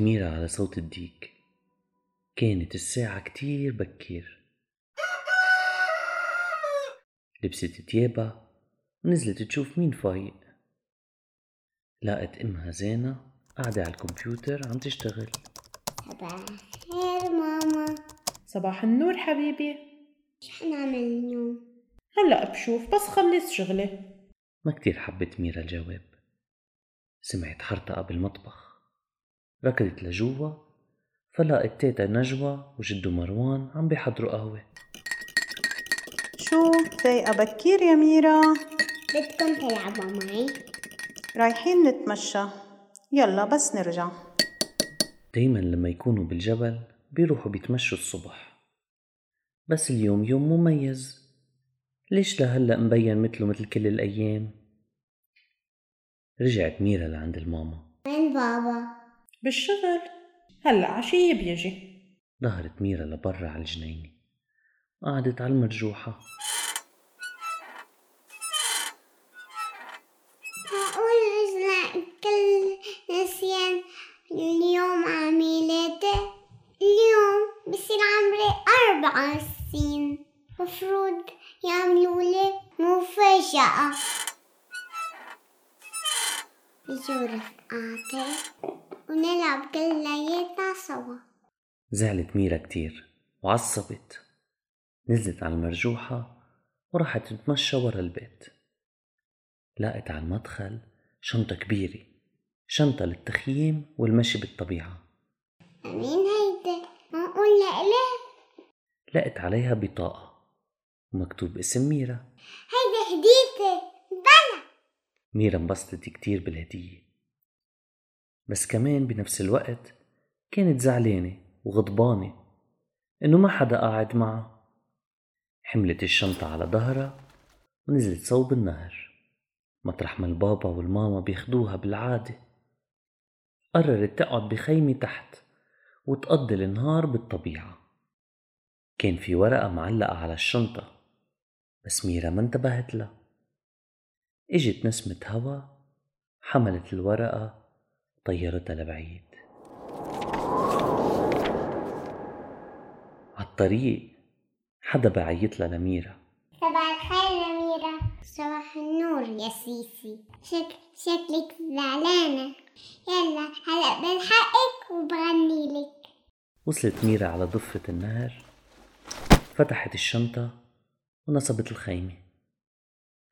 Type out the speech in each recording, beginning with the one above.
ميرا على صوت الديك. كانت الساعة كتير بكير. لبست تيابها ونزلت تشوف مين فايق. لقت أمها زينة قاعدة على الكمبيوتر عم تشتغل. صباح الخير ماما. صباح النور حبيبي. شو حنعمل اليوم؟ هلأ بشوف بس خلص شغلي. ما كتير حبت ميرا الجواب. سمعت حرطقة بالمطبخ. ركضت لجوا فلقت تيتا نجوى وجدو مروان عم بيحضروا قهوة. شو فايقة بكير يا ميرا؟ بدكم تلعبوا معي؟ رايحين نتمشى. يلا بس نرجع. دايما لما يكونوا بالجبل بيروحوا بيتمشوا الصبح. بس اليوم يوم مميز. ليش لهلأ مبين مثله مثل كل الأيام؟ رجعت ميرا لعند الماما. وين بابا؟ بالشغل. هلأ عشية بيجي ظهرت ميرا لبرا على الجنينة. قعدت على المرجوحة. معقول نزل كل نسيان اليوم على ميلادي؟ اليوم بصير عمري أربع سنين. مفروض يعملوا لي مفاجأة. يجوا رفقاتي ونلعب كلياتنا سوا. زعلت ميرا كتير وعصبت. نزلت على المرجوحة وراحت تتمشى ورا البيت. لقت على المدخل شنطة كبيرة شنطة للتخييم والمشي بالطبيعة. مين هيدا؟ معقول لإله؟ لقت عليها بطاقة ومكتوب اسم ميرا. هيدا هديتي بلا ميرا انبسطت كتير بالهدية. بس كمان بنفس الوقت كانت زعلانة وغضبانة إنه ما حدا قاعد معها. حملت الشنطة على ظهرها ونزلت صوب النهر. مطرح ما البابا والماما بياخدوها بالعادة. قررت تقعد بخيمة تحت وتقضي النهار بالطبيعة. كان في ورقة معلقة على الشنطة بس ميرا ما انتبهت لها. إجت نسمة هوا حملت الورقة طيرتها لبعيد عالطريق حدا بعيط لها لميرا صباح الخير يا ميرا. صباح النور يا سيسي. شك شكلك زعلانة. يلا هلا بلحقك وبغني لك. وصلت ميرا على ضفة النهر فتحت الشنطة ونصبت الخيمة.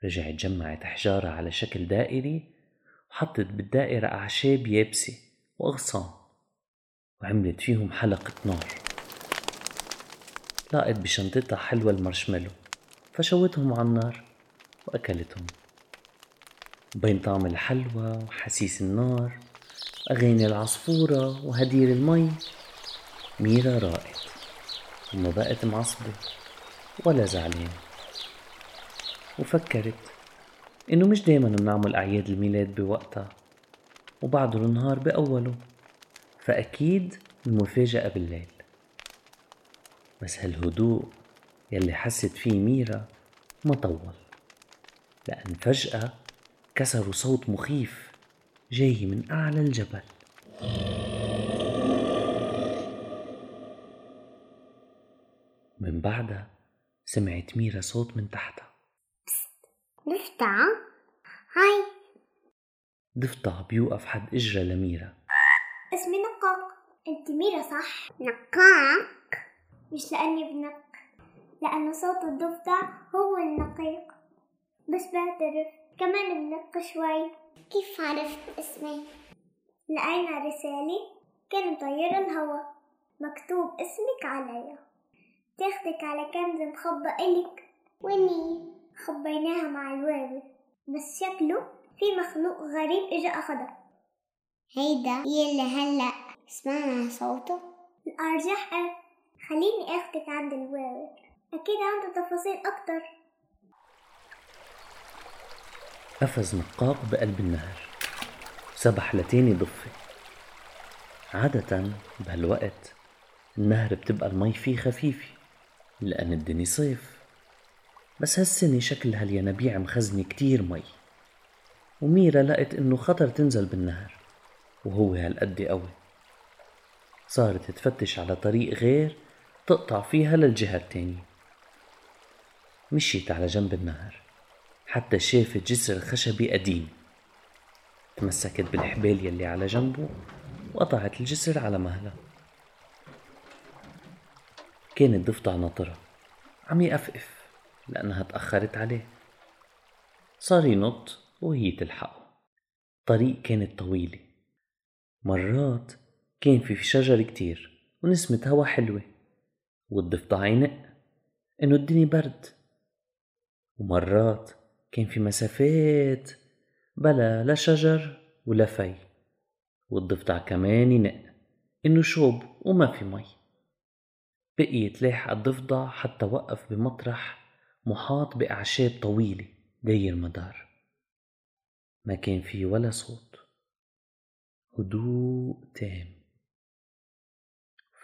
رجعت جمعت أحجارها على شكل دائري وحطت بالدائرة أعشاب يابسة وأغصان وعملت فيهم حلقة نار. لقت بشنطتها حلوى المارشميلو فشوتهم على النار وأكلتهم. بين طعم الحلوى وحسيس النار أغاني العصفورة وهدير المي ميرا راقت وما بقت معصبة ولا زعلانة. وفكرت إنه مش دايما بنعمل أعياد الميلاد بوقتها وبعض النهار بأوله فأكيد المفاجأة بالليل. بس هالهدوء يلي حست فيه ميرا ما طول لأن فجأة كسروا صوت مخيف جاي من أعلى الجبل. من بعدها سمعت ميرا صوت من تحتها. نفتح هاي. ضفدع بيوقف حد إجرى لميرا اسمي نقاق أنت ميرا صح؟ نقاق مش لأني بنق لأنه صوت الضفدع هو النقيق. بس بعترف كمان بنق شوي. كيف عرفت اسمي؟ لقينا رسالة كان مطير الهوا مكتوب اسمك عليها تاخدك على كنز مخبى إلك ويني خبيناها مع الواوي بس شكله في مخلوق غريب إجا اخدها هيدا يلي هلا. سمعنا صوته. الأرجح. خليني أخدك عند الواوي أكيد عنده تفاصيل أكتر. قفز نقاق بقلب النهر. سبح لتاني ضفة عادة بهالوقت النهر بتبقى المي فيه خفيفة لأن الدنيا صيف. بس هالسنة شكل هالينابيع مخزنة كتير مي. وميرا لقت إنه خطر تنزل بالنهر وهو هالقد قوي. صارت تفتش على طريق غير تقطع فيها للجهة التانية. مشيت على جنب النهر حتى شافت جسر خشبي قديم. تمسكت بالحبال يلي على جنبه وقطعت الجسر على مهلها. كانت ضفدع ناطرة عم يقفقف. لأنها تأخرت عليه. صار ينط وهي تلحقه. الطريق كانت طويلة. مرات كان في شجر كتير ونسمة هوا حلوة والضفدع ينق إنه الدنيا برد. ومرات كان في مسافات بلا لا شجر ولا في. والضفدع كمان ينق إنه شوب وما في مي. بقيت لاحق الضفدع حتى وقف بمطرح محاط بأعشاب طويلة داير مدار ما كان فيه ولا صوت. هدوء تام.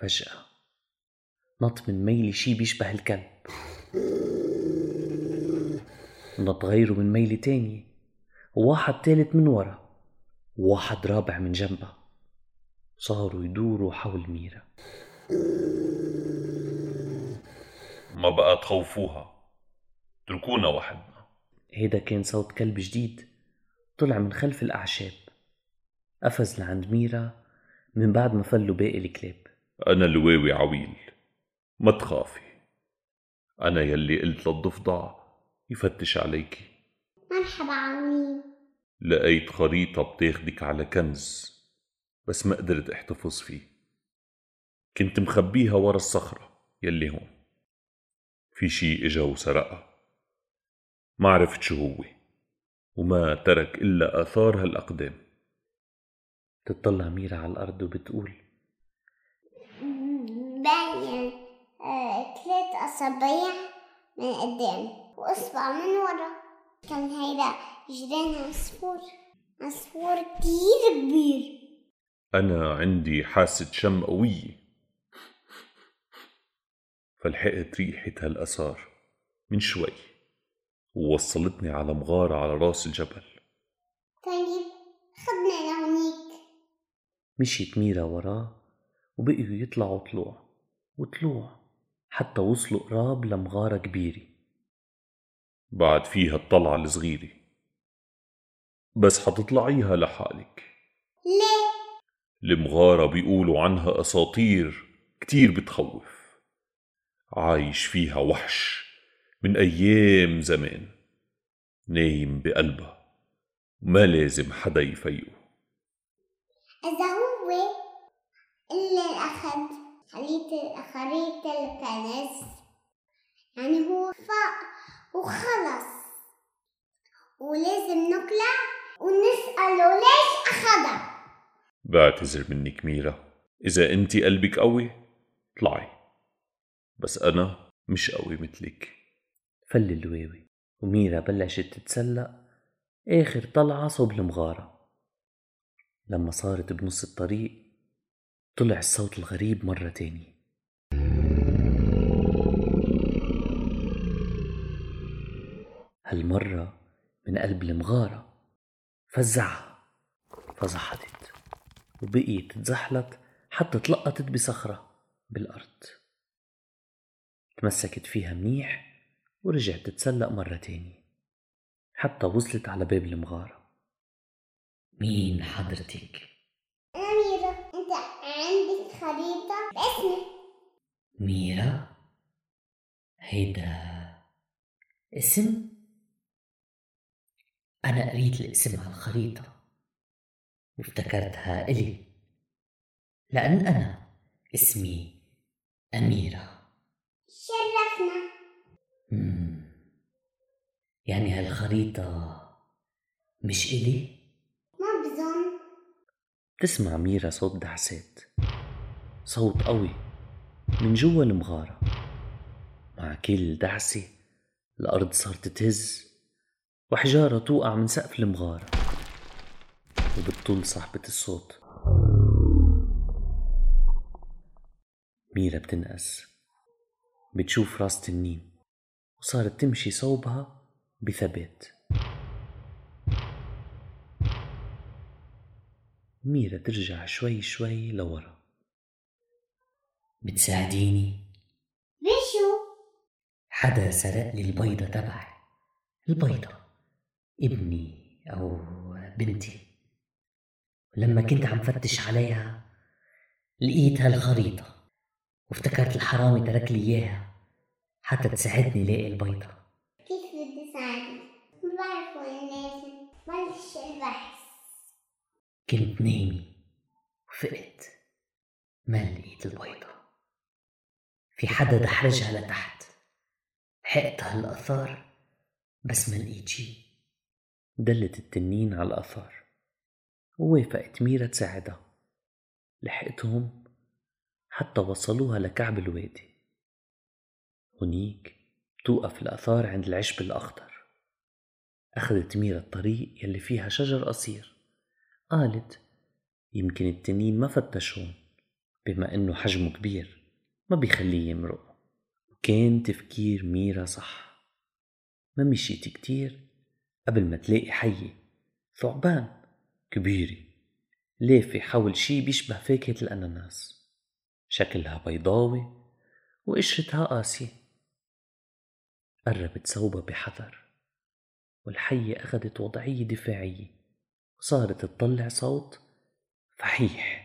فجأة نط من ميلي شي بيشبه الكلب. نط غيره من ميلة تانية. وواحد تالت من ورا. وواحد رابع من جنبها صاروا يدوروا حول ميرا. ما بقى تخوفوها. اتركونا وحدنا هيدا كان صوت كلب جديد طلع من خلف الأعشاب. قفز لعند ميرا من بعد ما فلوا باقي الكلاب. أنا لواوي عويل ما تخافي. أنا يلي قلت للضفدع يفتش عليكي مرحبا عمي لقيت خريطة بتاخدك على كنز بس ما قدرت احتفظ فيه. كنت مخبيها ورا الصخرة يلي هون. في شي إجا وسرقها. ما عرفت شو هو وما ترك إلا آثار هالأقدام تطلع ميرا على الأرض وبتقول باين آه، ثلاث أصابع من قدام وإصبع من ورا. كان هيدا جيران عصفور عصفور كتير كبير. أنا عندي حاسة شم قوية. فلحقت ريحة هالأثار من شوي. ووصلتني على مغارة على رأس الجبل. طيب خدنا لهونيك مشيت ميرا وراه وبقيوا يطلعوا طلوع وطلوع حتى وصلوا قراب لمغارة كبيرة. بعد فيها الطلعة الصغيرة. بس حتطلعيها لحالك. ليه؟ المغارة بيقولوا عنها أساطير كتير بتخوف. عايش فيها وحش. من أيام زمان. نايم بقلبها ما لازم حدا يفيقه. إذا هو اللي أخد خريطة خريطة الكنز يعني هو فاق وخلص. ولازم نقلع ونسأله ليش أخدها بعتذر منك ميرا. إذا أنت قلبك قوي اطلعي. بس أنا مش قوي مثلك. فل اللواوي وميرا بلشت تتسلق آخر طلعة صوب المغارة. لما صارت بنص الطريق طلع الصوت الغريب مرة تانية. هالمرة من قلب المغارة فزعها فزحتت وبقيت تزحلق حتى تلقطت بصخرة بالأرض. تمسكت فيها منيح ورجعت تتسلق مرة تانية حتى وصلت على باب المغارة مين حضرتك؟ أميرة أنت عندك خريطة باسمي ميرا؟ هيدا اسم؟ أنا قريت الاسم على الخريطة وافتكرتها إلي لأن أنا اسمي أميرة شرفنا يعني هالخريطة مش إلي؟ ما بظن. تسمع ميرا صوت دعسات صوت قوي. من جوا المغارة. مع كل دعسة الأرض صارت تهز وحجارة توقع من سقف المغارة. وبتطل صاحبة الصوت. ميرا بتنقز بتشوف راس تنين. وصارت تمشي صوبها بثبات. ميرا ترجع شوي شوي لورا. بتساعديني؟ بشو حدا سرق لي البيضة تبعي. البيضة. ابني أو بنتي. لما كنت عم فتش عليها لقيت هالخريطة وافتكرت الحرامي ترك لي إياها. حتى تساعدني لاقي البيضة كيف بدي ساعدك ما بعرف وين لازم بلش البحث كنت نايمة وفقت ما لقيت البيضة. في حدا دحرجها لتحت. لحقت هالأثار بس ما لقيت شي. دلت التنين على الأثار. ووافقت ميرا تساعدها. لحقتهم حتى وصلوها لكعب الوادي. هنيك توقف الأثار عند العشب الأخضر. أخذت ميرا الطريق يلي فيها شجر قصير. قالت يمكن التنين ما فتشون بما إنه حجمه كبير ما بيخليه يمرق. كان تفكير ميرا صح. ما مشيت كتير قبل ما تلاقي حية. ثعبان كبيرة لافة حول شي بيشبه فاكهة الأناناس. شكلها بيضاوي وقشرتها قاسية. قربت صوبها بحذر والحية أخذت وضعية دفاعية. وصارت تطلع صوت فحيح.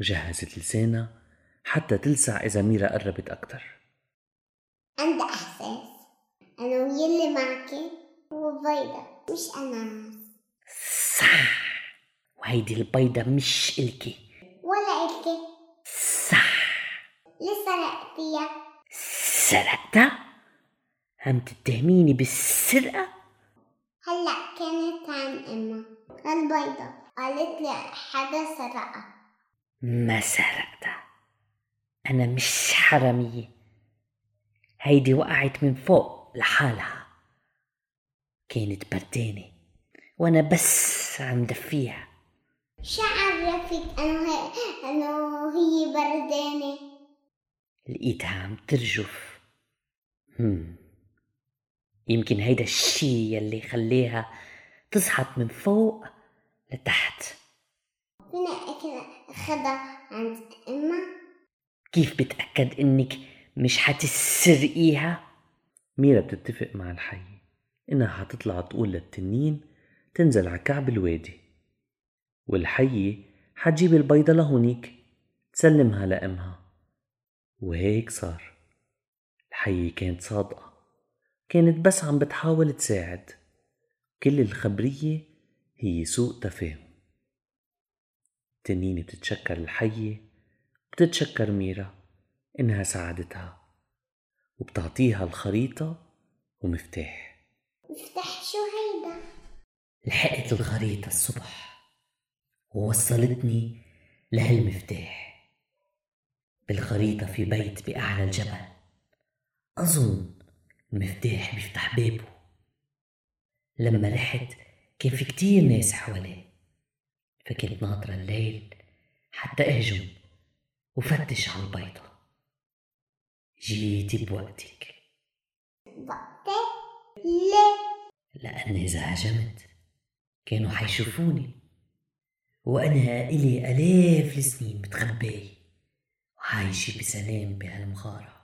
وجهزت لسانها حتى تلسع إذا ميرا قربت أكتر. عندي إحساس. أنا ويلي معك هو بيضة مش أناناس. صح وهيدي البيضة مش إلكي. ولا إلكي. صح ليه سرقتيها سرقتها؟ عم تتهميني بالسرقة؟ هلأ كانت عن أمها هالبيضة قالت لي حدا سرقها ما سرقتها أنا مش حرامية. هيدي وقعت من فوق لحالها. كانت بردانة. وأنا بس عم دفيها. شو عرفك أنه هي أنه هي بردانة؟ لقيتها عم ترجف. هم. يمكن هيدا الشي يلي خليها تصحت من فوق لتحت. فينا أكل أخدها عند أمها كيف بتأكد إنك مش حتسرقيها؟ ميرا بتتفق مع الحي إنها حتطلع تقول للتنين تنزل على كعب الوادي والحية حتجيب البيضة لهونيك تسلمها لأمها وهيك صار. الحية كانت صادقة. كانت بس عم بتحاول تساعد. كل الخبرية هي سوء تفاهم. التنينة بتتشكر الحية بتتشكر ميرا إنها ساعدتها وبتعطيها الخريطة ومفتاح. مفتاح شو هيدا؟ لحقت الخريطة الصبح ووصلتني لهالمفتاح. بالخريطة في بيت بأعلى الجبل. أظن المفتاح بيفتح بابه لما رحت كان في كتير ناس حواليه. فكنت ناطرة الليل حتى أهجم وفتش على البيضة. جيتي بوقتك. وقتي ليه لأن إذا هجمت كانوا حيشوفوني. وأنا إلي آلاف السنين متخبية وعايشة بسلام بهالمغارة.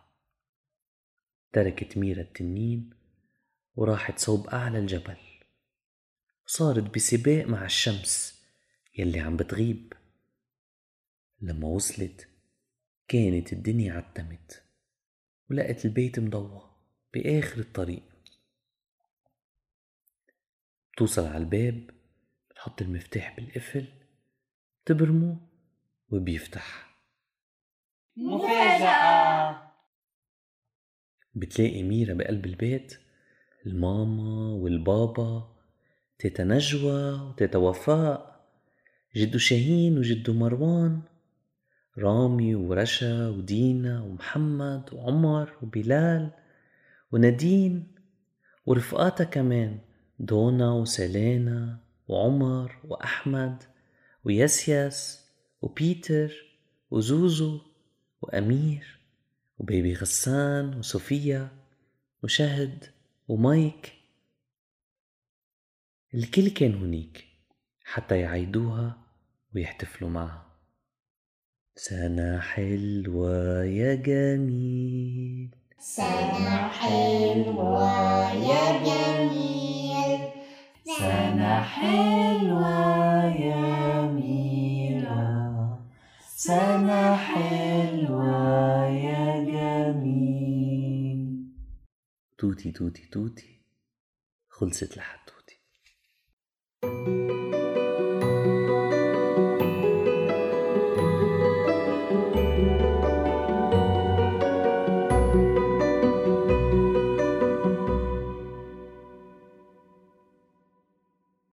تركت ميرا التنين وراحت صوب أعلى الجبل. وصارت بسباق مع الشمس يلي عم بتغيب. لما وصلت كانت الدنيا عتمت ولقت البيت مضوى بآخر الطريق. بتوصل على الباب بتحط المفتاح بالقفل بتبرمه وبيفتح. مفاجأة! بتلاقي ميرا بقلب البيت الماما والبابا تيتا نجوى وتيتا وفاء جدو شاهين وجدو مروان رامي ورشا ودينا ومحمد وعمر وبلال ونادين ورفقاتها كمان دونا وسيلينا وعمر وأحمد ويسيس وبيتر وزوزو وأمير. وبيبي غسان وصوفيا وشهد ومايك. الكل كان هنيك حتى يعيدوها ويحتفلوا معها. سنة حلوة يا جميل. سنة حلوة يا جميل. سنة حلوة يا ميرا. سنة حلوة توتي توتي توتي خلصت لحد توتي.